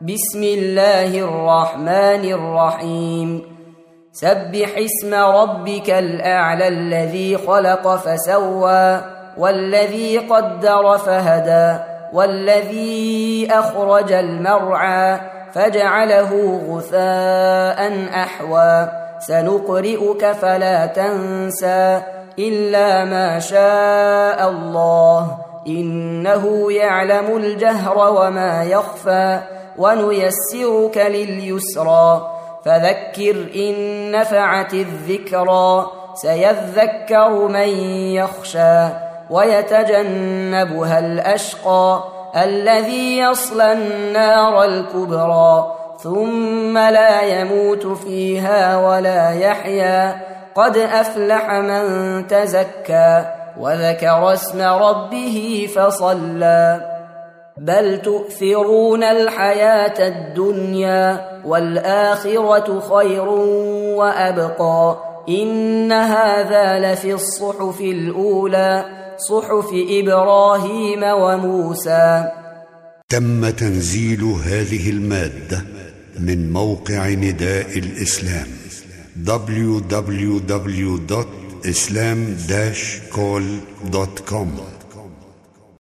بسم الله الرحمن الرحيم. سبح اسم ربك الأعلى الذي خلق فسوى والذي قدر فهدى والذي أخرج المرعى فجعله غثاء أحوى. سنقرئك فلا تنسى إلا ما شاء الله. إنه يعلم الجهر وما يخفى. ونيسرك لليسرى. فذكر إن نفعت الذكرى سيذكر من يخشى ويتجنبها الأشقى الذي يصلى النار الكبرى ثم لا يموت فيها ولا يحيا. قد أفلح من تزكى وذكر اسم ربه فصلى. بل تؤثرون الحياة الدنيا والآخرة خير وأبقى. إن هذا لفي الصحف الأولى صحف إبراهيم وموسى. تم تنزيل هذه المادة من موقع نداء الإسلام www.islam-call.com